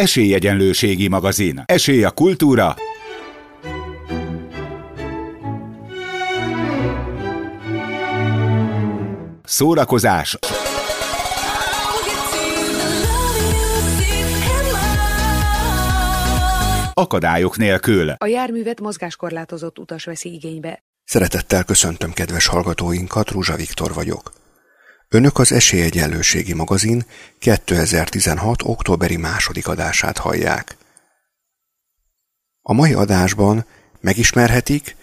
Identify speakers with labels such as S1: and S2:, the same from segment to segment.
S1: Esélyegyenlőségi magazin. Esély a kultúra. Szórakozás. Akadályok nélkül.
S2: A járművet mozgáskorlátozott utas veszi igénybe.
S3: Szeretettel köszöntöm kedves hallgatóinkat, Rúzsa Viktor vagyok. Önök az Esélyegyenlőségi magazin 2016. októberi második adását hallják. A mai adásban megismerhetik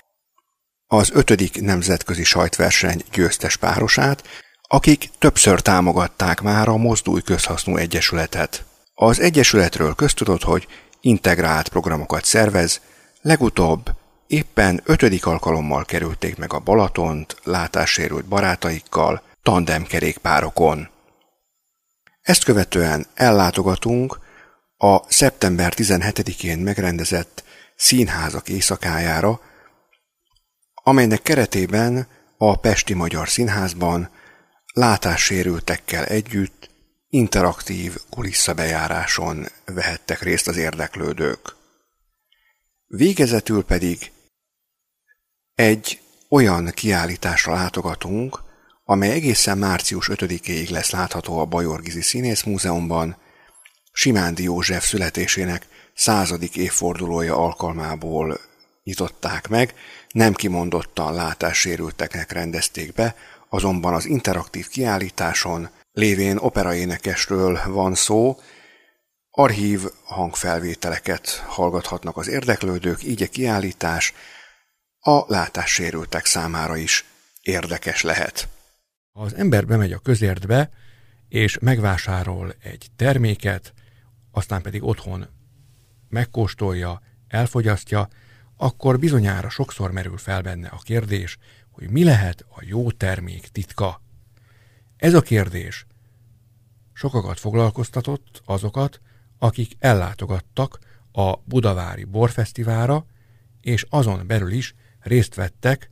S3: az ötödik nemzetközi sajtverseny győztes párosát, akik többször támogatták már a Mozdulj Közhasznú Egyesületet. Az Egyesületről köztudott, hogy integrált programokat szervez, legutóbb éppen ötödik alkalommal kerülték meg a Balatont látássérült barátaikkal, tandemkerékpárokon. Ezt követően ellátogatunk a szeptember 17-én megrendezett színházak éjszakájára, amelynek keretében a Pesti Magyar Színházban látássérültekkel együtt interaktív kuliszabejáráson vehettek részt az érdeklődők. Végezetül pedig egy olyan kiállításra látogatunk, amely egészen március 5-éig lesz látható a Bajorgizi Színész Múzeumban, Simándi József születésének századik évfordulója alkalmából nyitották meg, nem kimondottan látássérülteknek rendezték be, azonban az interaktív kiállításon lévén operaénekesről van szó, archív hangfelvételeket hallgathatnak az érdeklődők, így a kiállítás a látássérültek számára is érdekes lehet.
S4: Ha az ember bemegy a közértbe, és megvásárol egy terméket, aztán pedig otthon megkóstolja, elfogyasztja, akkor bizonyára sokszor merül fel benne a kérdés, hogy mi lehet a jó termék titka. Ez a kérdés sokakat foglalkoztatott azokat, akik ellátogattak a Budavári Borfesztiválra, és azon belül is részt vettek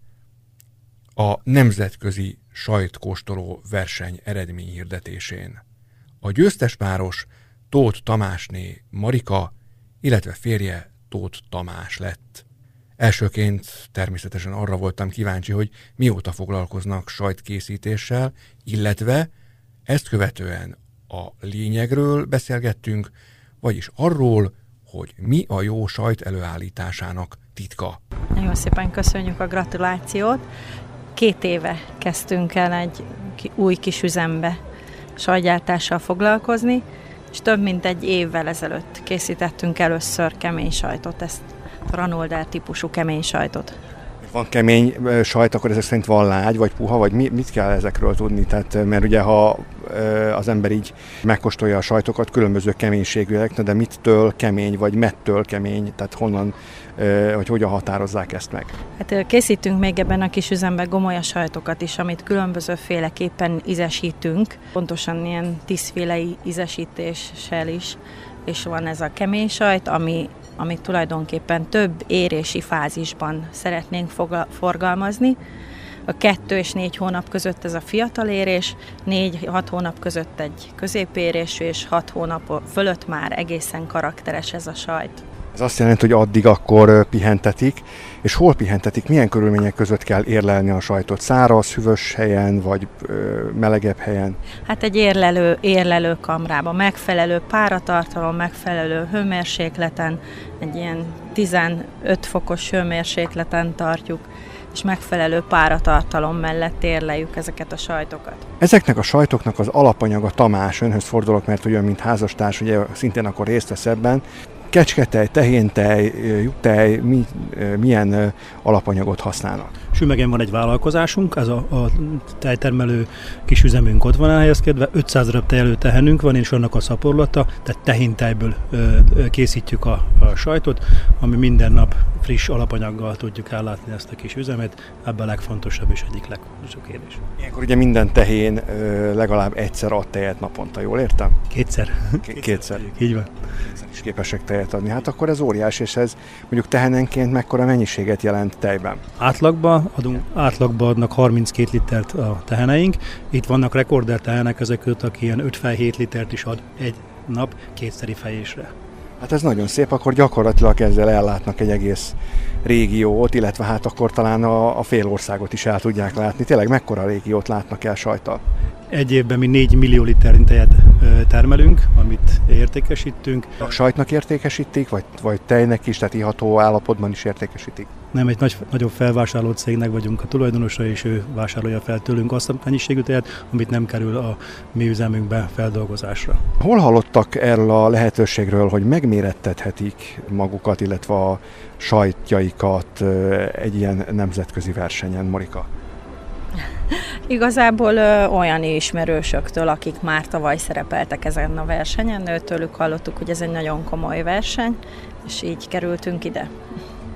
S4: a nemzetközi sajtkóstoló verseny eredményhirdetésén. A győztes páros Tóth Tamásné Marika, illetve férje Tóth Tamás lett. Elsőként természetesen arra voltam kíváncsi, hogy mióta foglalkoznak sajtkészítéssel, illetve ezt követően a lényegről beszélgettünk, vagyis arról, hogy mi a jó sajt előállításának titka.
S5: Nagyon szépen köszönjük a gratulációt. Két éve kezdtünk el egy új kis üzembe sajtgyártással foglalkozni, és több mint egy évvel ezelőtt készítettünk először kemény sajtot, ezt Ranolder típusú kemény sajtot.
S3: Van kemény sajt, akkor ezek szerint van lágy, vagy puha, vagy mit kell ezekről tudni? Tehát, mert ugye ha az ember így megkóstolja a sajtokat, különböző keménységűek, de mittől kemény, vagy mettől kemény, tehát honnan, hogy hogyan határozzák ezt meg?
S5: Hát készítünk még ebben a kis üzemben gomolya sajtokat is, amit különbözőféleképpen ízesítünk, pontosan ilyen tízféle ízesítéssel is, és van ez a kemény sajt, ami amit tulajdonképpen több érési fázisban szeretnénk forgalmazni. A kettő és négy hónap között ez a fiatal érés, négy-hat hónap között egy középérésű, és hat hónap fölött már egészen karakteres ez a sajt.
S3: Ez azt jelenti, hogy addig akkor pihentetik, és hol pihentetik, milyen körülmények között kell érlelni a sajtot? Száraz, hűvös helyen, vagy ö, melegebb helyen?
S5: Hát egy érlelő, érlelő kamrában, megfelelő páratartalom, megfelelő hőmérsékleten, egy ilyen 15 fokos hőmérsékleten tartjuk, és megfelelő páratartalom mellett érleljük ezeket a sajtokat.
S3: Ezeknek a sajtoknak az alapanyaga Tamás, önhöz fordulok, mert olyan, mint házastárs, ugye szintén akkor részt vesz ebben kecsketej, tehéntej, juttej, mi, milyen alapanyagot használnak?
S6: Sümegen van egy vállalkozásunk, ez a, a tejtermelő kis üzemünk ott van elhelyezkedve, 500 darab tejelő tehenünk van, és annak a szaporlata, tehát tehintejből ö, készítjük a, a sajtot, ami minden nap friss alapanyaggal tudjuk ellátni ezt a kis üzemet, ebben a legfontosabb és egyik legfontosabb kérdés.
S3: Ilyenkor ugye minden tehén ö, legalább egyszer ad tejet naponta, jól értem?
S6: Kétszer.
S3: K- kétszer.
S6: Így van.
S3: Kétszer is képesek tejet adni. Hát akkor ez óriás, és ez mondjuk tehenenként mekkora mennyiséget jelent tejben?
S6: Átlagban adunk, átlagban adnak 32 litert a teheneink. Itt vannak rekorder tehenek ezek között, aki ilyen 5 7 litert is ad egy nap kétszeri fejésre.
S3: Hát ez nagyon szép, akkor gyakorlatilag ezzel ellátnak egy egész régiót, illetve hát akkor talán a, a fél országot is el tudják látni. Tényleg mekkora régiót látnak el sajtal?
S6: Egy évben mi 4 millió liter tejet termelünk, amit értékesítünk.
S3: A sajtnak értékesítik, vagy, vagy tejnek is, tehát iható állapotban is értékesítik?
S6: Nem, egy nagy, nagyobb felvásárló cégnek vagyunk a tulajdonosa, és ő vásárolja fel tőlünk azt a mennyiségű tejet, amit nem kerül a mi üzemünkbe feldolgozásra.
S3: Hol hallottak erről a lehetőségről, hogy megmérettethetik magukat, illetve a sajtjaikat egy ilyen nemzetközi versenyen, Morika?
S5: Igazából ö, olyan ismerősöktől, akik már tavaly szerepeltek ezen a versenyen, tőlük hallottuk, hogy ez egy nagyon komoly verseny, és így kerültünk ide.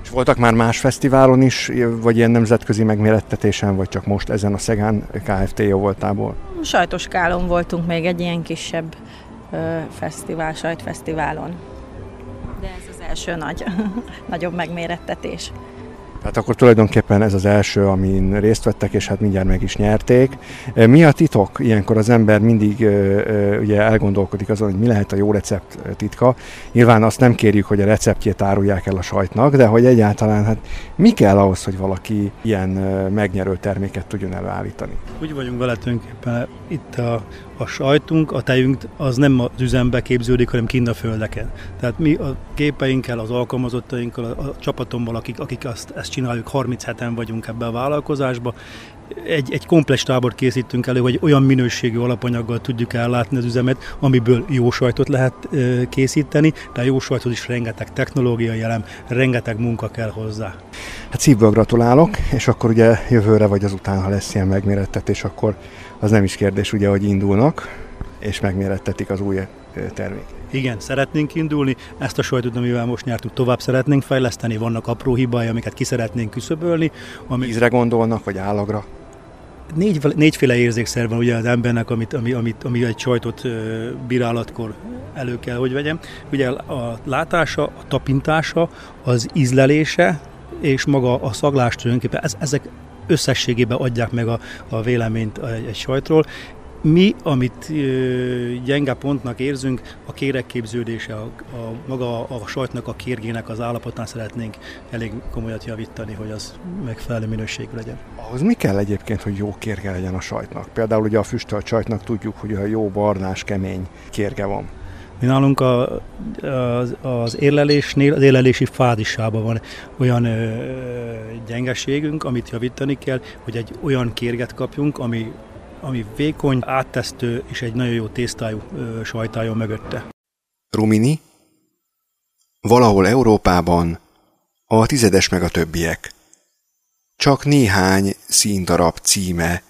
S3: És voltak már más fesztiválon is, vagy ilyen nemzetközi megmérettetésen, vagy csak most ezen a Szegán KFT jó voltából?
S5: Sajtos Kálon voltunk még egy ilyen kisebb ö, fesztivál, sajtfesztiválon. De ez az első nagy, nagyobb megmérettetés.
S3: Tehát akkor tulajdonképpen ez az első, amin részt vettek, és hát mindjárt meg is nyerték. Mi a titok? Ilyenkor az ember mindig ugye elgondolkodik azon, hogy mi lehet a jó recept titka. Nyilván azt nem kérjük, hogy a receptjét árulják el a sajtnak, de hogy egyáltalán hát mi kell ahhoz, hogy valaki ilyen megnyerő terméket tudjon előállítani?
S6: Úgy vagyunk vele tulajdonképpen itt a, a sajtunk, a tejünk az nem az üzembe képződik, hanem kint a földeken. Tehát mi a képeinkkel, az alkalmazottainkkal, a, a csapatommal, akik, akik azt, ezt csináljuk, 37-en vagyunk ebbe a vállalkozásba, egy, egy komplex tábort készítünk elő, hogy olyan minőségű alapanyaggal tudjuk ellátni az üzemet, amiből jó sajtot lehet ö, készíteni, de jó sajthoz is rengeteg technológiai elem, rengeteg munka kell hozzá.
S3: Hát szívből gratulálok, és akkor ugye jövőre vagy azután, ha lesz ilyen megmérettetés, akkor az nem is kérdés ugye, hogy indulnak, és megmérettetik az új termék.
S6: Igen, szeretnénk indulni, ezt a sajtot, amivel most nyertük, tovább szeretnénk fejleszteni, vannak apró hibái, amiket ki szeretnénk küszöbölni.
S3: Ami... Ízre gondolnak, vagy állagra?
S6: Négy, négyféle érzékszer van ugye az embernek, amit, ami, amit, ami egy sajtot bírálatkor elő kell, hogy vegyem. Ugye a látása, a tapintása, az ízlelése, és maga a szaglás tulajdonképpen, ez, ezek összességében adják meg a, a véleményt egy, egy sajtról. Mi, amit ö, gyenge pontnak érzünk, a kérekképződése, a, a maga a sajtnak a kérgének az állapotán szeretnénk elég komolyat javítani, hogy az megfelelő minőségű legyen.
S3: Ahhoz mi kell egyébként, hogy jó kérge legyen a sajtnak? Például ugye a füstölt sajtnak tudjuk, hogy a jó barnás, kemény kérge van.
S6: Mi nálunk a, az, az érlelésnél, az érlelési fázisában van olyan ö, gyengeségünk, amit javítani kell, hogy egy olyan kérget kapjunk, ami, ami vékony, áttesztő és egy nagyon jó tésztájú ö, sajtájon mögötte.
S7: Rumini, valahol Európában a tizedes meg a többiek. Csak néhány színdarab címe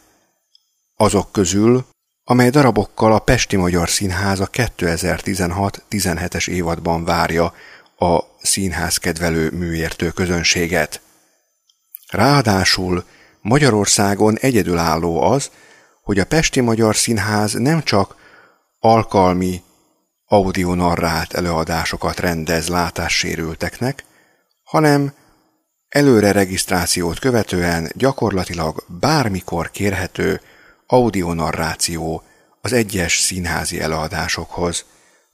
S7: azok közül, amely darabokkal a Pesti Magyar Színház a 2016-17-es évadban várja a színház kedvelő műértő közönséget. Ráadásul Magyarországon egyedülálló az, hogy a Pesti Magyar Színház nem csak alkalmi audionarrált előadásokat rendez látássérülteknek, hanem előre regisztrációt követően gyakorlatilag bármikor kérhető audionarráció az egyes színházi előadásokhoz.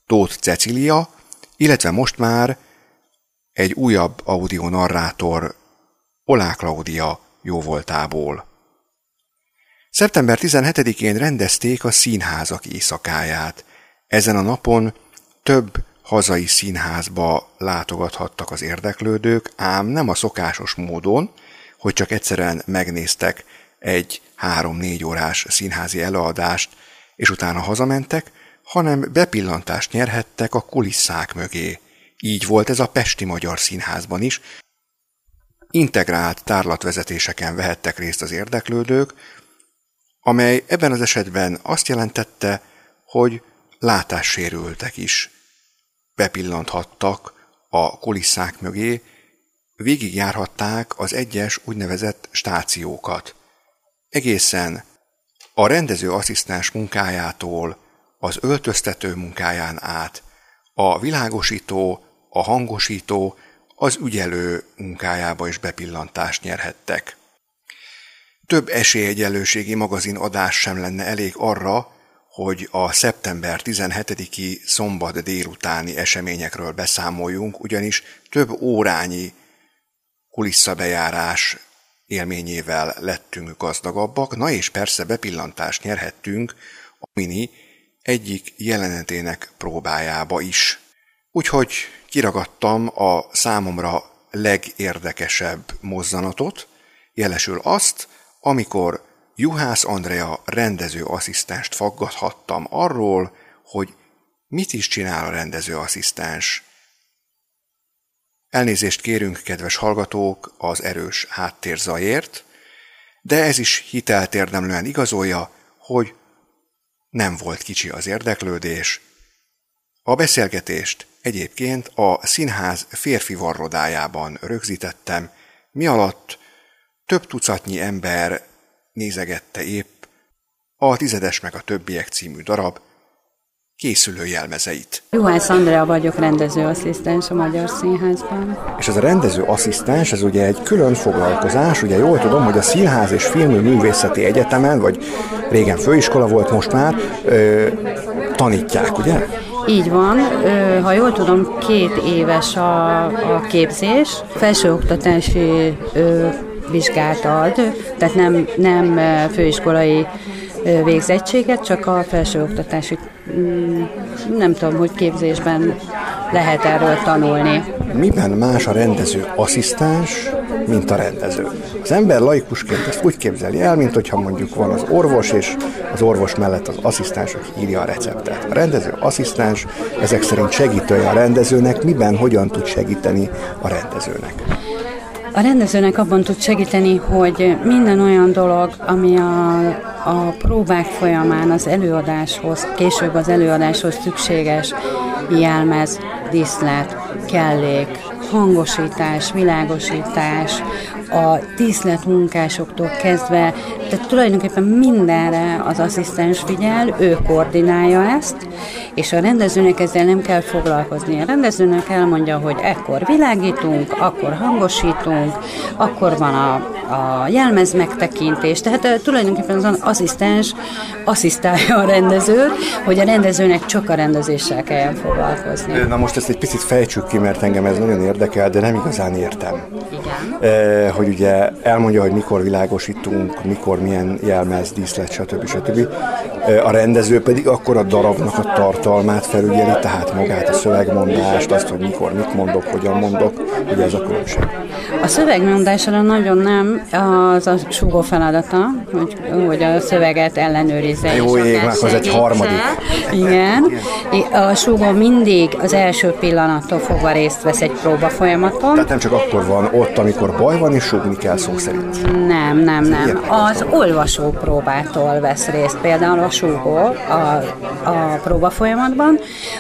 S7: Tóth Cecilia, illetve most már egy újabb audionarrátor Olá Klaudia jóvoltából. Szeptember 17-én rendezték a színházak éjszakáját. Ezen a napon több hazai színházba látogathattak az érdeklődők, ám nem a szokásos módon, hogy csak egyszerűen megnéztek egy három-négy órás színházi előadást, és utána hazamentek, hanem bepillantást nyerhettek a kulisszák mögé. Így volt ez a Pesti Magyar Színházban is. Integrált tárlatvezetéseken vehettek részt az érdeklődők, amely ebben az esetben azt jelentette, hogy látássérültek is bepillanthattak a kulisszák mögé, végigjárhatták az egyes úgynevezett stációkat. Egészen a rendező asszisztens munkájától az öltöztető munkáján át, a világosító, a hangosító, az ügyelő munkájába is bepillantást nyerhettek. Több esélyegyelőségi magazin adás sem lenne elég arra, hogy a szeptember 17-i szombat délutáni eseményekről beszámoljunk, ugyanis több órányi kulisszabejárás élményével lettünk gazdagabbak, na és persze bepillantást nyerhettünk a Mini egyik jelenetének próbájába is. Úgyhogy kiragadtam a számomra legérdekesebb mozzanatot, jelesül azt, amikor Juhász Andrea rendező asszisztenst faggathattam arról, hogy mit is csinál a rendező asszisztens. Elnézést kérünk, kedves hallgatók, az erős háttérzajért, de ez is hitelt érdemlően igazolja, hogy nem volt kicsi az érdeklődés. A beszélgetést egyébként a színház férfi varrodájában rögzítettem, mi alatt több tucatnyi ember nézegette épp a Tizedes meg a többiek című darab készülő jelmezeit.
S8: Juhász Andrea vagyok, rendezőasszisztens a Magyar Színházban.
S3: És ez a rendezőasszisztens, ez ugye egy külön foglalkozás, ugye jól tudom, hogy a Színház és Filmművészeti Egyetemen, vagy régen főiskola volt most már, ö, tanítják, ugye?
S8: Így van, ha jól tudom, két éves a, a képzés, felsőoktatási vizsgát ad, tehát nem, nem főiskolai végzettséget, csak a felsőoktatási, mm, nem tudom, hogy képzésben lehet erről tanulni.
S3: Miben más a rendező asszisztens, mint a rendező? Az ember laikusként ezt úgy képzeli el, mint hogyha mondjuk van az orvos, és az orvos mellett az asszisztens, aki írja a receptet. A rendező asszisztens ezek szerint segítője a rendezőnek, miben, hogyan tud segíteni a rendezőnek.
S8: A rendezőnek abban tud segíteni, hogy minden olyan dolog, ami a, a próbák folyamán az előadáshoz, később az előadáshoz szükséges jelmez, díszlet, kellék, hangosítás, világosítás, a díszletmunkásoktól kezdve, tehát tulajdonképpen mindenre az asszisztens figyel, ő koordinálja ezt, és a rendezőnek ezzel nem kell foglalkozni. A rendezőnek elmondja, hogy ekkor világítunk, akkor hangosítunk, akkor van a, a jelmez megtekintés, tehát tulajdonképpen az asszisztens asszisztálja a rendezőt, hogy a rendezőnek csak a rendezéssel kelljen foglalkozni.
S3: Na most ezt egy picit fejtsük ki, mert engem ez nagyon érdekel, de nem igazán értem.
S8: Igen.
S3: E, hogy ugye elmondja, hogy mikor világosítunk, mikor milyen jelmez, díszlet, stb. stb. A rendező pedig akkor a darabnak a tartalmát felügyeli, tehát magát a szövegmondást, azt, hogy mikor mit mondok, hogyan mondok, ugye ez a különbség.
S8: A szövegmondásra nagyon nem, az a súgó feladata, hogy, hogy a szöveget ellenőrizze.
S3: Jó ég, az egy harmadik.
S8: Igen. A súgó mindig az első pillanattól fogva részt vesz egy próba folyamaton.
S3: Tehát nem csak akkor van ott, amikor baj van, és súgni kell szó szerint.
S8: Nem, nem, nem. Az olvasó próbától vesz részt például a súgó a, a próba folyamatban.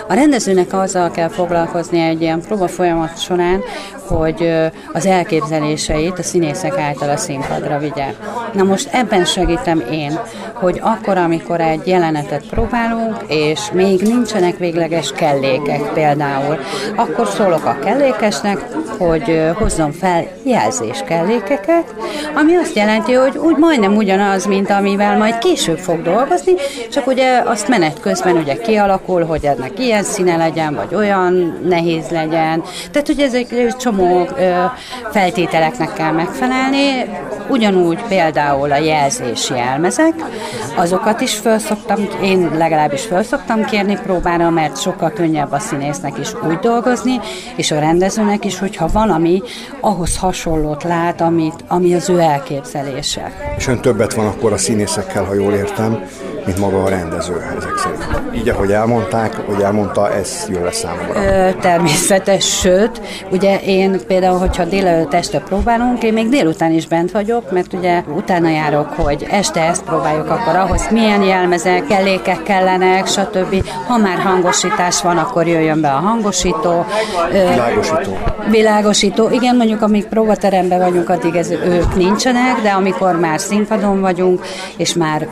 S8: A rendezőnek azzal kell foglalkozni egy ilyen próba folyamat során, hogy az elképzeléseit a színészek által a színpadra vigye. Na most ebben segítem én, hogy akkor, amikor egy jelenetet próbálunk, és még nincsenek végleges kellékek például, akkor szólok a kellékesnek, hogy hozzon fel jelzés kellékeket, ami azt jelenti, hogy úgy majdnem ugyanaz, mint amivel majd később fog dolgozni, csak ugye azt menet közben ugye kialakul, hogy ennek ilyen színe legyen, vagy olyan nehéz legyen. Tehát, hogy ezek csomó feltételeknek kell megfelelni, ugyanúgy például a jelzés jelmezek, azokat is föl szoktam, én legalábbis föl szoktam kérni próbára, mert sokkal könnyebb a színésznek is úgy dolgozni, és a rendezőnek is, hogyha valami ahhoz hasonlót lát, amit, ami az ő elképzelése.
S3: És ön többet van akkor a színészekkel, ha jól értem, mint maga a rendező ezek szerint. Így, ahogy elmondták, hogy elmondta, ez jó lesz számomra.
S8: Ö, természetes, sőt, ugye én például, hogyha délelőtt este próbálunk, én még délután is bent vagyok, mert ugye utána járok, hogy este ezt próbáljuk, akkor ahhoz milyen jelmezek, kellékek kellenek, stb. Ha már hangosítás van, akkor jöjjön be a hangosító.
S3: Világosító.
S8: Világosító. Igen, mondjuk amíg próbateremben vagyunk, addig ez, ők nincsenek, de amikor már színpadon vagyunk, és már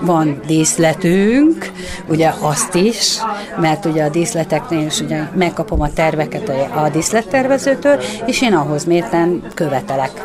S8: van díszletünk, ugye azt is, mert ugye a díszleteknél is ugye megkapom a terveket a díszlettervezőtől, és én ahhoz mérten követelek.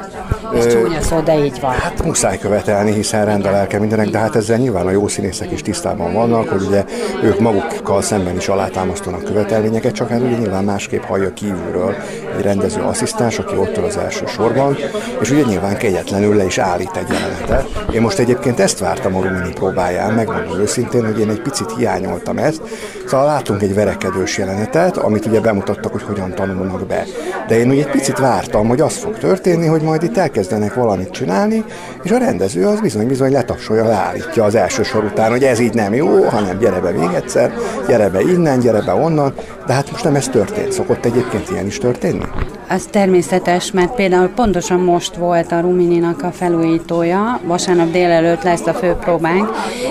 S8: Ez csúnya szó, de így van.
S3: Hát muszáj követelni, hiszen rendelelke mindenek, de hát ezzel nyilván a jó színészek is tisztában vannak, hogy ugye ők magukkal szemben is alátámasztanak követelményeket, csak hát ugye nyilván másképp hallja kívülről egy rendező asszisztens, aki ott az első sorban, és ugye nyilván kegyetlenül le is állít egy jelenetet. Én most egyébként ezt vártam a Rumini próbáján, megmondom őszintén, hogy én egy picit hiányoltam ezt. Szóval látunk egy verekedős jelenetet, amit ugye bemutattak, hogy hogyan tanulnak be. De én ugye egy picit vártam, hogy az fog történni, hogy majd itt elkezdenek valamit csinálni, és a rendező az bizony-bizony letapsolja, leállítja az első sor után, hogy ez így nem jó, hanem gyere be még egyszer, gyere be innen, gyere be onnan, de hát most nem ez történt. Szokott egyébként ilyen is történni?
S8: Az természetes, mert például pontosan most volt a Rumininak a felújítója, vasárnap délelőtt lesz a főpróbánk,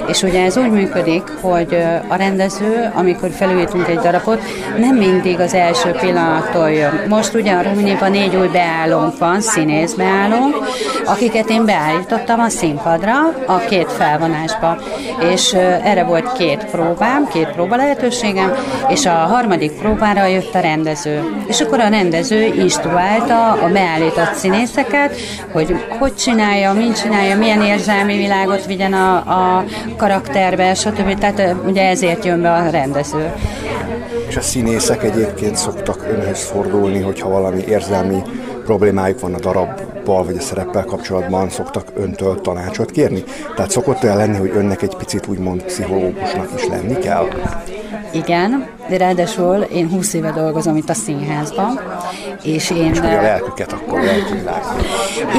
S8: és ugye ez úgy működik, hogy a rendező, amikor felújítunk egy darabot, nem mindig az első pillanattól jön. Most ugye a Ruminiban négy új beállónk van, színész beállónk, akiket én beállítottam a színpadra, a két felvonásba, és erre volt két próbám, két próba lehetőségem, és a harmadik próbára jött a rendező. És akkor a rendező instruálta a beállított színészeket, hogy hogy csinálja, mint csinálja, milyen érzelmi világot vigyen a, a karakterbe, stb. Tehát ugye ezért jön be a rendező.
S3: És a színészek egyébként szoktak önhöz fordulni, hogyha valami érzelmi problémájuk van a darabbal vagy a szereppel kapcsolatban, szoktak öntől tanácsot kérni? Tehát szokott olyan lenni, hogy önnek egy picit úgymond pszichológusnak is lenni kell?
S8: Igen, de ráadásul én 20 éve dolgozom itt a színházban, és én...
S3: És a lelküket akkor lelkivilág.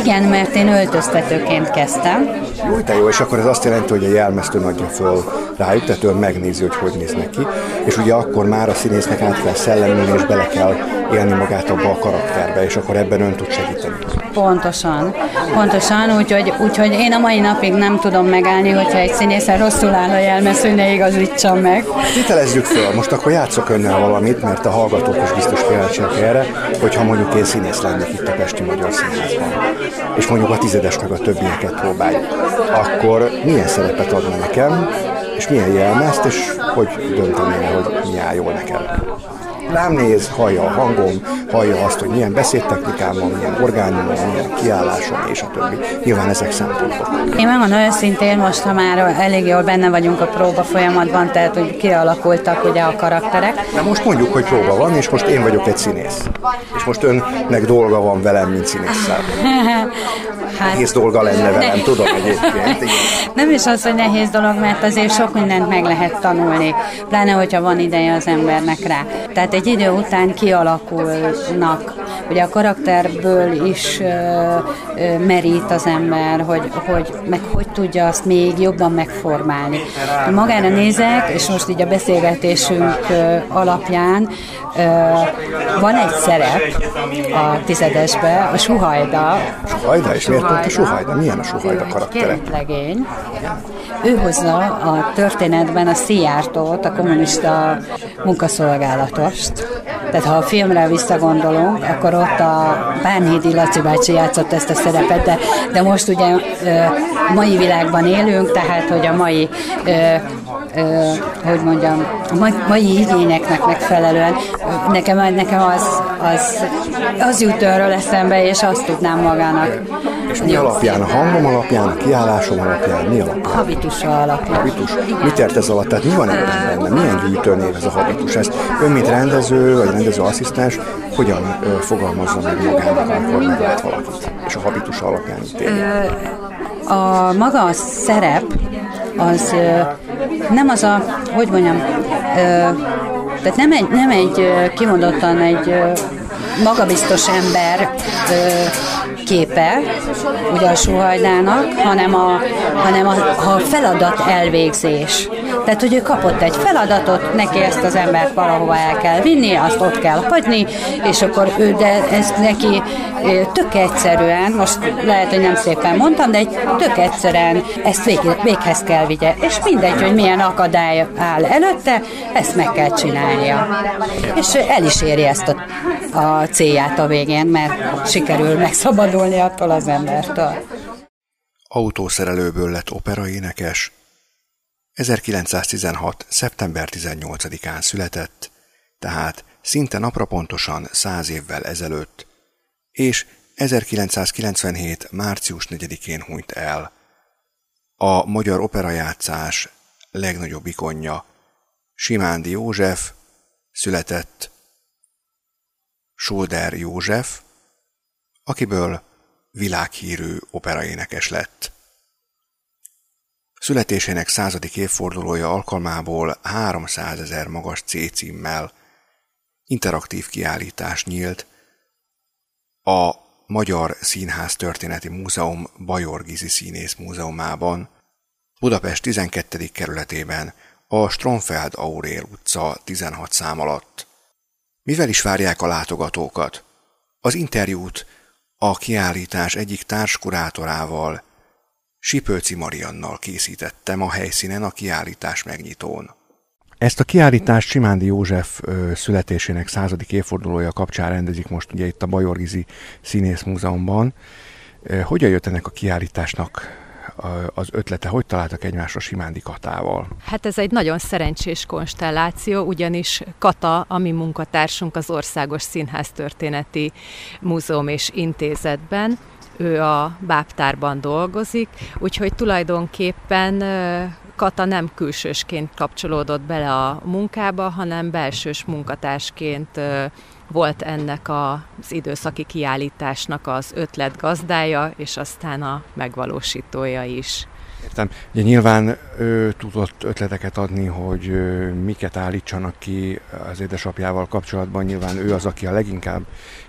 S8: Igen, mert én öltöztetőként kezdtem.
S3: Jó, te jó, és akkor ez azt jelenti, hogy a jelmeztő adja föl rájuk, tehát ő megnézi, hogy hogy néznek ki, és ugye akkor már a színésznek át kell szellemülni, és bele kell élni magát abba a karakterbe, és akkor ebben ön tud segíteni.
S8: Pontosan, pontosan, úgyhogy, úgyhogy én a mai napig nem tudom megállni, hogyha egy színészen rosszul áll a jelmez, hogy ne igazítsam meg.
S3: Vitelezzük föl, most akkor játszok önnel valamit, mert a hallgatók is biztos kíváncsiak erre, hogyha mondjuk én színész lennék itt a Pesti Magyar Színházban, és mondjuk a tizedes meg a többieket próbáljuk, akkor milyen szerepet adna nekem, és milyen jelmezt, és hogy döntenél, hogy mi áll jól nekem rám néz, hallja a hangom, hallja azt, hogy milyen beszédtechnikám van, milyen orgánum van, milyen kiállásom, és a többi. Nyilván ezek szempontok.
S8: Én megmondom őszintén, most ha már elég jól benne vagyunk a próba folyamatban, tehát hogy kialakultak ugye a karakterek.
S3: Na most mondjuk, hogy próba van, és most én vagyok egy színész. És most önnek dolga van velem, mint színésszel. Hát, nehéz dolga lenne velem, ne. tudom egyébként.
S8: Nem is az, hogy nehéz dolog, mert azért sok mindent meg lehet tanulni, pláne, hogyha van ideje az embernek rá. Tehát egy idő után kialakulnak. Ugye a karakterből is merít az ember, hogy, hogy meg hogy tudja azt még jobban megformálni. Magára nézek, és most így a beszélgetésünk alapján van egy szerep a tizedesbe, a Suhajda.
S3: Suhajda? És miért pont a Suhajda? Milyen a Suhajda karaktere?
S8: legény. Ő hozza a történetben a Szijjártót, a kommunista munkaszolgálatost. Tehát ha a filmre visszagondolunk, akkor ott a Bánhédi Laci bácsi játszott ezt a szerepet, de, de most ugye mai világban élünk, tehát hogy a mai ö, hogy mondjam, a mai, igényeknek megfelelően nekem, nekem az, az, az jut arról eszembe, és azt tudnám magának.
S3: És mi alapján? A hangom alapján, a kiállásom alapján? Mi alapján? A
S8: habitusa alapján.
S3: Habitus. Mit ért ez alatt? Tehát mi van ebben benne? Milyen gyűjtőnév ez a habitus? Ezt ön, mint rendező, vagy rendező asszisztens, hogyan ö, fogalmazza meg magának, amikor meglát valakit? És a habitus alapján?
S8: A maga a szerep, az nem az a, hogy mondjam, tehát nem egy, nem egy kimondottan egy magabiztos ember képe, ugye a suhajdának, hanem a, hanem a, a feladat elvégzés. Tehát, hogy ő kapott egy feladatot, neki ezt az embert valahova el kell vinni, azt ott kell hagyni, és akkor ő, de ez neki tök egyszerűen, most lehet, hogy nem szépen mondtam, de egy tök egyszerűen ezt vég, véghez kell vigye. És mindegy, hogy milyen akadály áll előtte, ezt meg kell csinálnia. És el is éri ezt a, a célját a végén, mert sikerül megszabadulni attól az embertől.
S7: Autószerelőből lett operaénekes, 1916. szeptember 18-án született, tehát szinte napra pontosan száz évvel ezelőtt, és 1997. március 4-én hunyt el. A magyar operajátszás legnagyobb ikonja, Simándi József, született Solder József, akiből világhírű operaénekes lett. Születésének századik évfordulója alkalmából 300 ezer magas C címmel interaktív kiállítás nyílt a Magyar Színház Történeti Múzeum Bajor Gizi Színész Múzeumában, Budapest 12. kerületében, a Stronfeld Aurél utca 16 szám alatt. Mivel is várják a látogatókat? Az interjút a kiállítás egyik társkurátorával, Sipőci Mariannal készítettem a helyszínen a kiállítás megnyitón.
S3: Ezt a kiállítást Simándi József születésének századik évfordulója kapcsán rendezik most ugye itt a Bajorgizi Színész Múzeumban. Hogyan jött ennek a kiállításnak az ötlete, hogy találtak egymásra Simándi Katával?
S9: Hát ez egy nagyon szerencsés konstelláció, ugyanis Kata, ami munkatársunk az Országos Színház Történeti Múzeum és Intézetben, ő a bábtárban dolgozik, úgyhogy tulajdonképpen Kata nem külsősként kapcsolódott bele a munkába, hanem belsős munkatársként volt ennek az időszaki kiállításnak az ötlet gazdája, és aztán a megvalósítója is.
S3: Értem. Ugye nyilván ő tudott ötleteket adni, hogy miket állítsanak ki az édesapjával kapcsolatban. Nyilván ő az, aki a leginkább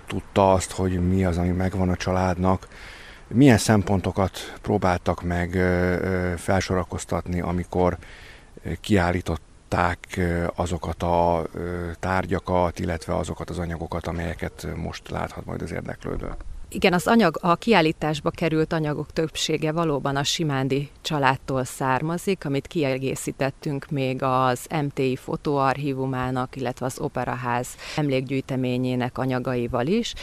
S3: tudta azt, hogy mi az, ami megvan a családnak. Milyen szempontokat próbáltak meg felsorakoztatni, amikor kiállították azokat a tárgyakat, illetve azokat az anyagokat, amelyeket most láthat majd az érdeklődő?
S9: Igen, az anyag, a kiállításba került anyagok többsége valóban a Simándi családtól származik, amit kiegészítettünk még az MTI fotóarchívumának, illetve az Operaház emlékgyűjteményének anyagaival is.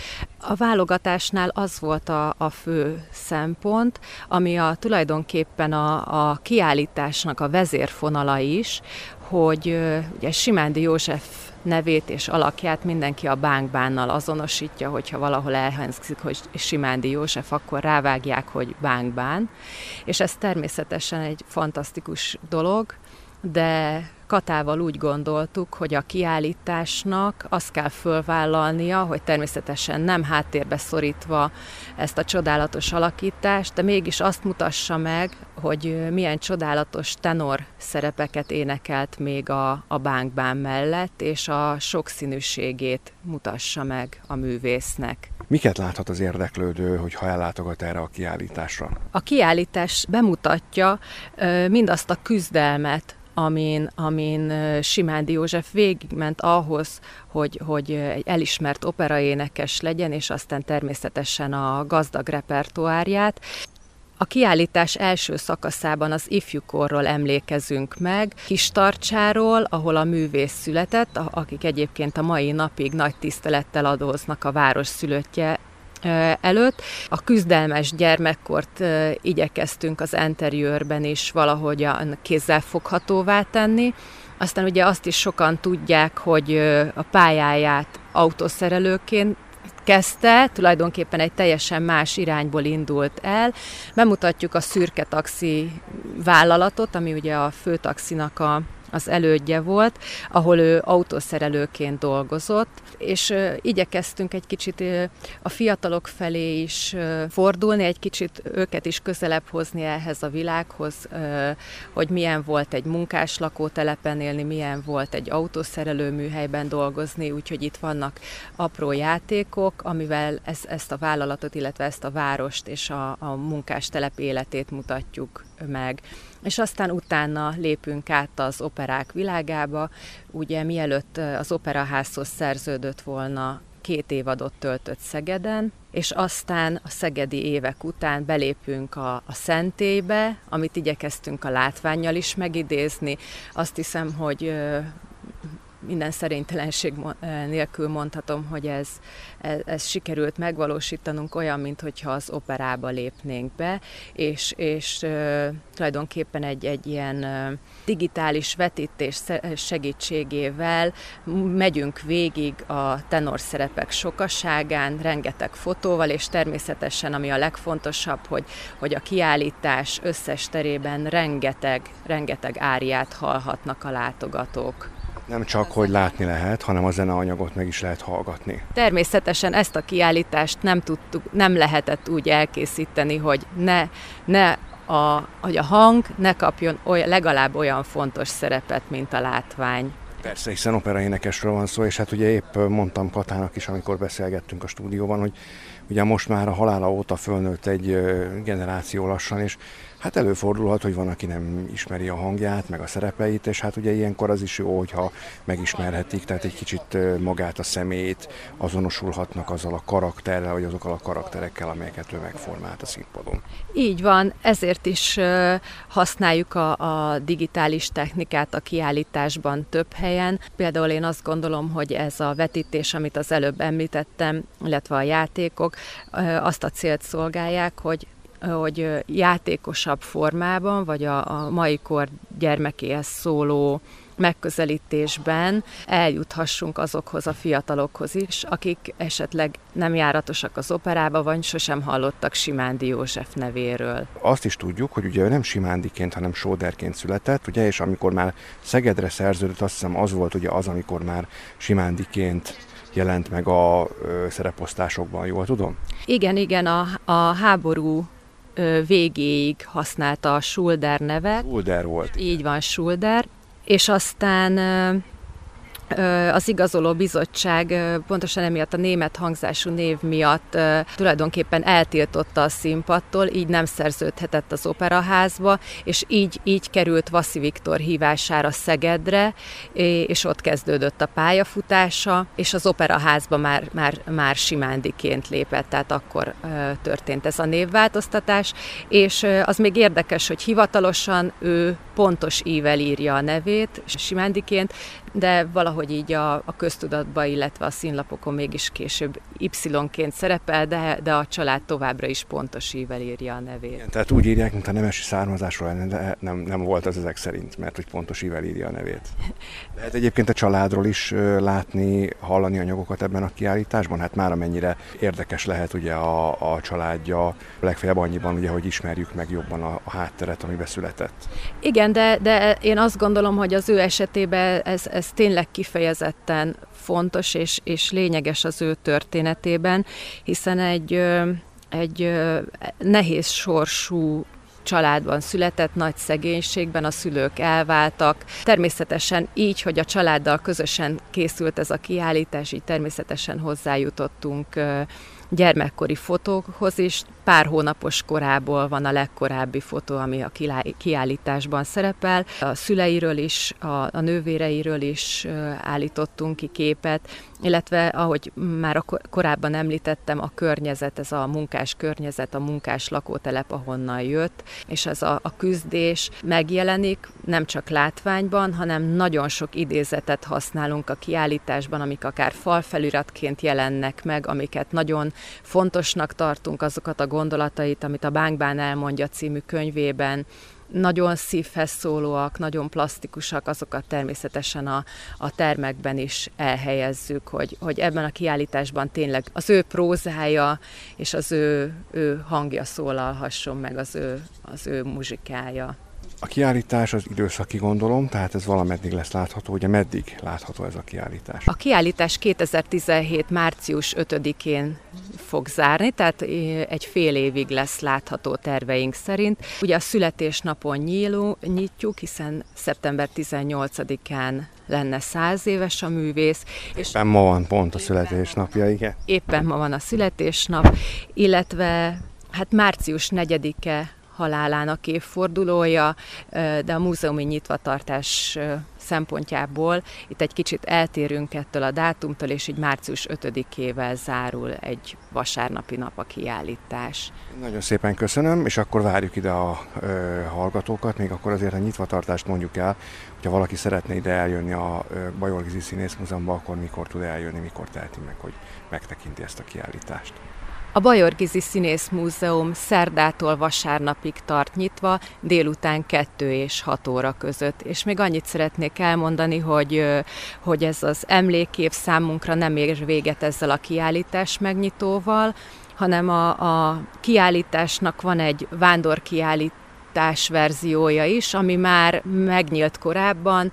S9: A válogatásnál az volt a, a fő szempont, ami a tulajdonképpen a, a kiállításnak a vezérfonala is, hogy ugye Simándi József nevét és alakját mindenki a bánkbánnal azonosítja, hogyha valahol elhangzik, hogy Simándi József, akkor rávágják, hogy bánkbán. És ez természetesen egy fantasztikus dolog, de Katával úgy gondoltuk, hogy a kiállításnak azt kell fölvállalnia, hogy természetesen nem háttérbe szorítva ezt a csodálatos alakítást, de mégis azt mutassa meg, hogy milyen csodálatos tenor szerepeket énekelt még a, a bánkbán mellett, és a sokszínűségét mutassa meg a művésznek.
S3: Miket láthat az érdeklődő, hogy ha ellátogat erre a kiállításra?
S9: A kiállítás bemutatja mindazt a küzdelmet, amin, amin Simándi József végigment ahhoz, hogy, hogy egy elismert operaénekes legyen, és aztán természetesen a gazdag repertoárját. A kiállítás első szakaszában az ifjúkorról emlékezünk meg, Kistarcsáról, ahol a művész született, akik egyébként a mai napig nagy tisztelettel adóznak a város szülöttje előtt. A küzdelmes gyermekkort igyekeztünk az interiőrben is valahogy kézzel foghatóvá tenni. Aztán ugye azt is sokan tudják, hogy a pályáját autószerelőként kezdte, tulajdonképpen egy teljesen más irányból indult el. Bemutatjuk a szürke taxi vállalatot, ami ugye a főtaxinak a az elődje volt, ahol ő autószerelőként dolgozott, és igyekeztünk egy kicsit a fiatalok felé is fordulni, egy kicsit őket is közelebb hozni ehhez a világhoz, hogy milyen volt egy munkás lakótelepen élni, milyen volt egy autószerelő műhelyben dolgozni, úgyhogy itt vannak apró játékok, amivel ezt, ezt a vállalatot, illetve ezt a várost és a, a munkástelep életét mutatjuk meg és aztán utána lépünk át az operák világába. Ugye mielőtt az operaházhoz szerződött volna két évadot töltött Szegeden, és aztán a szegedi évek után belépünk a, a szentélybe, amit igyekeztünk a látványjal is megidézni. Azt hiszem, hogy minden szerénytelenség nélkül mondhatom, hogy ez, ez, ez sikerült megvalósítanunk olyan, mintha az operába lépnénk be, és, és tulajdonképpen egy, egy ilyen digitális vetítés segítségével megyünk végig a tenor szerepek sokaságán, rengeteg fotóval, és természetesen, ami a legfontosabb, hogy, hogy a kiállítás összes terében rengeteg, rengeteg áriát hallhatnak a látogatók.
S3: Nem csak, hogy látni lehet, hanem a zeneanyagot meg is lehet hallgatni.
S9: Természetesen ezt a kiállítást nem tudtuk, nem lehetett úgy elkészíteni, hogy ne, ne a, hogy a hang ne kapjon olyan, legalább olyan fontos szerepet, mint a látvány.
S3: Persze, hiszen operaénekesről van szó, és hát ugye épp mondtam Katának is, amikor beszélgettünk a stúdióban, hogy ugye most már a halála óta fölnőtt egy generáció lassan, és Hát előfordulhat, hogy van, aki nem ismeri a hangját, meg a szerepeit, és hát ugye ilyenkor az is jó, hogyha megismerhetik, tehát egy kicsit magát a szemét azonosulhatnak azzal a karakterrel, vagy azokkal a karakterekkel, amelyeket ő megformált a színpadon.
S9: Így van, ezért is használjuk a, a digitális technikát a kiállításban több helyen. Például én azt gondolom, hogy ez a vetítés, amit az előbb említettem, illetve a játékok, azt a célt szolgálják, hogy hogy játékosabb formában, vagy a, a mai kor gyermekéhez szóló megközelítésben eljuthassunk azokhoz a fiatalokhoz is, akik esetleg nem járatosak az operába, vagy sosem hallottak Simándi József nevéről.
S3: Azt is tudjuk, hogy ugye ő nem Simándiként, hanem Sóderként született, ugye, és amikor már Szegedre szerződött, azt hiszem az volt ugye az, amikor már Simándiként jelent meg a ö, szereposztásokban, jól tudom?
S9: Igen, igen, a, a háború végéig használta a Schulder nevet.
S3: Schulder volt.
S9: Így van, Schulder. És aztán az igazoló bizottság pontosan emiatt a német hangzású név miatt tulajdonképpen eltiltotta a színpadtól, így nem szerződhetett az operaházba, és így, így került Vaszi Viktor hívására Szegedre, és ott kezdődött a pályafutása, és az operaházba már, már, már simándiként lépett, tehát akkor történt ez a névváltoztatás, és az még érdekes, hogy hivatalosan ő pontos ível írja a nevét, simándiként, de valahogy így a, a köztudatba, illetve a színlapokon mégis később Y-ként szerepel, de, de a család továbbra is pontos ível írja a nevét. Igen,
S3: tehát úgy írják, mint a nemesi származásról lenne, de nem, nem volt az ezek szerint, mert hogy pontos ível írja a nevét. Lehet egyébként a családról is látni, hallani anyagokat ebben a kiállításban? Hát már amennyire érdekes lehet ugye a, a családja, legfeljebb annyiban, ugye, hogy ismerjük meg jobban a, a hátteret, amiben született.
S9: Igen, de, de én azt gondolom, hogy az ő esetében ez, ez tényleg kifejezetten fontos és, és lényeges az ő történetében, hiszen egy, egy nehéz sorsú családban született, nagy szegénységben, a szülők elváltak. Természetesen így, hogy a családdal közösen készült ez a kiállítás, így természetesen hozzájutottunk gyermekkori fotókhoz is. Pár hónapos korából van a legkorábbi fotó, ami a kiállításban szerepel. A szüleiről is, a, a nővéreiről is állítottunk ki képet, illetve ahogy már a korábban említettem, a környezet, ez a munkás környezet, a munkás lakótelep, ahonnan jött, és ez a, a küzdés megjelenik nem csak látványban, hanem nagyon sok idézetet használunk a kiállításban, amik akár falfeliratként jelennek meg, amiket nagyon fontosnak tartunk, azokat a gondolatait, amit a Bánkbán elmondja című könyvében, nagyon szívhez szólóak, nagyon plastikusak, azokat természetesen a, a termekben is elhelyezzük, hogy, hogy ebben a kiállításban tényleg az ő prózája és az ő, ő hangja szólalhasson meg, az ő, az ő muzsikája.
S3: A kiállítás az időszaki gondolom, tehát ez valameddig lesz látható, ugye meddig látható ez a kiállítás?
S9: A kiállítás 2017. március 5-én fog zárni, tehát egy fél évig lesz látható terveink szerint. Ugye a születésnapon nyíló, nyitjuk, hiszen szeptember 18-án lenne száz éves a művész.
S3: És éppen ma van pont a születésnapja, igen?
S9: Éppen ma van a születésnap, illetve hát március 4-e halálának évfordulója, de a múzeumi nyitvatartás szempontjából itt egy kicsit eltérünk ettől a dátumtól, és így március 5-ével zárul egy vasárnapi nap a kiállítás.
S3: Nagyon szépen köszönöm, és akkor várjuk ide a ö, hallgatókat, még akkor azért a nyitvatartást mondjuk el, hogyha valaki szeretne ide eljönni a Bajorgizi Színész Múzeumban, akkor mikor tud eljönni, mikor teheti meg, hogy megtekinti ezt a kiállítást.
S9: A Bajorgizi Színész Múzeum szerdától vasárnapig tart nyitva, délután 2 és 6 óra között. És még annyit szeretnék elmondani, hogy, hogy ez az emlékév számunkra nem ér véget ezzel a kiállítás megnyitóval, hanem a, a kiállításnak van egy vándorkiállítás, verziója is, ami már megnyílt korábban.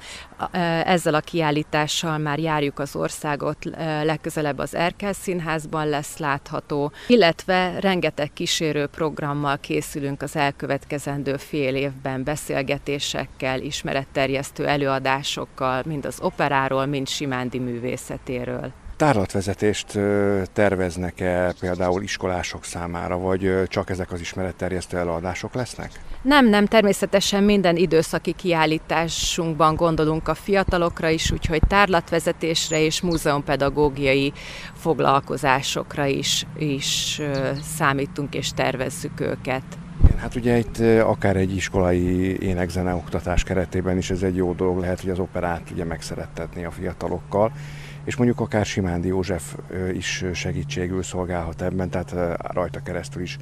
S9: Ezzel a kiállítással már járjuk az országot, legközelebb az Erkel Színházban lesz látható, illetve rengeteg kísérő programmal készülünk az elkövetkezendő fél évben, beszélgetésekkel, ismeretterjesztő előadásokkal, mind az operáról, mind Simándi művészetéről.
S3: Tárlatvezetést terveznek-e például iskolások számára, vagy csak ezek az ismeretterjesztő előadások lesznek?
S9: Nem, nem, természetesen minden időszaki kiállításunkban gondolunk a fiatalokra is, úgyhogy tárlatvezetésre és múzeumpedagógiai foglalkozásokra is, is számítunk és tervezzük őket.
S3: Hát ugye itt akár egy iskolai énekzene oktatás keretében is ez egy jó dolog lehet, hogy az operát ugye megszerettetni a fiatalokkal és mondjuk akár Simándi József is segítségül szolgálhat ebben, tehát rajta keresztül is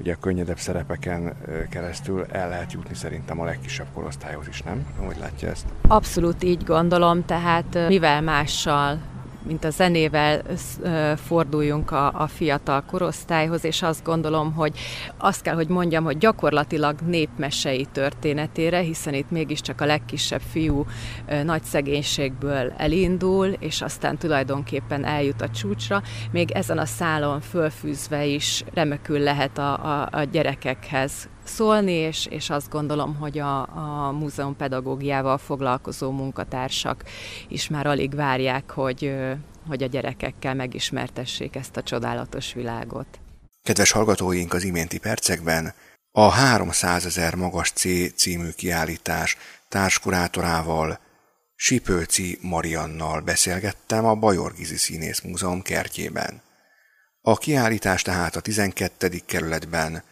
S3: ugye a könnyedebb szerepeken keresztül el lehet jutni szerintem a legkisebb korosztályhoz is, nem? Hogy látja ezt?
S9: Abszolút így gondolom, tehát mivel mással mint a zenével forduljunk a, a fiatal korosztályhoz, és azt gondolom, hogy azt kell, hogy mondjam, hogy gyakorlatilag népmesei történetére, hiszen itt mégiscsak a legkisebb fiú nagy szegénységből elindul, és aztán tulajdonképpen eljut a csúcsra, még ezen a szálon fölfűzve is remekül lehet a, a, a gyerekekhez szólni, és, és azt gondolom, hogy a, a múzeum pedagógiával foglalkozó munkatársak is már alig várják, hogy, hogy a gyerekekkel megismertessék ezt a csodálatos világot.
S7: Kedves hallgatóink, az iménti percekben a 300 ezer magas C című kiállítás társkurátorával, Sipőci Mariannal beszélgettem a Bajorgizi Színész Múzeum kertjében. A kiállítás tehát a 12. kerületben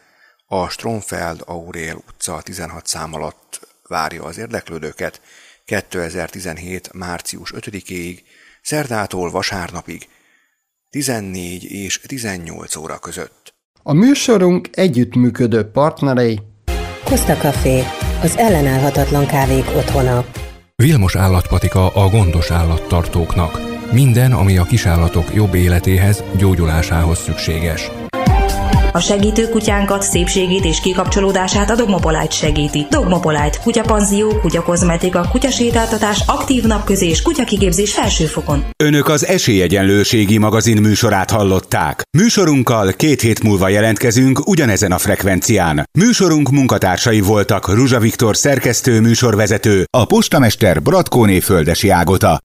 S7: a Stromfeld Aurél utca 16 szám alatt várja az érdeklődőket 2017. március 5-ig, szerdától vasárnapig 14 és 18 óra között.
S10: A műsorunk együttműködő partnerei
S11: Costa Café, az ellenállhatatlan kávék otthona.
S4: Vilmos állatpatika a gondos állattartóknak. Minden, ami a kisállatok jobb életéhez, gyógyulásához szükséges.
S12: A segítő kutyánkat, szépségét és kikapcsolódását a Dogmopolite segíti. Dogmopolite, kutyapanzió, kutyakozmetika, kutyasétáltatás, aktív napközés, kutyakigépzés felsőfokon.
S1: Önök az Esélyegyenlőségi magazin műsorát hallották. Műsorunkkal két hét múlva jelentkezünk ugyanezen a frekvencián. Műsorunk munkatársai voltak Ruzsa Viktor szerkesztő műsorvezető, a postamester Bratkóné Földesi Ágota.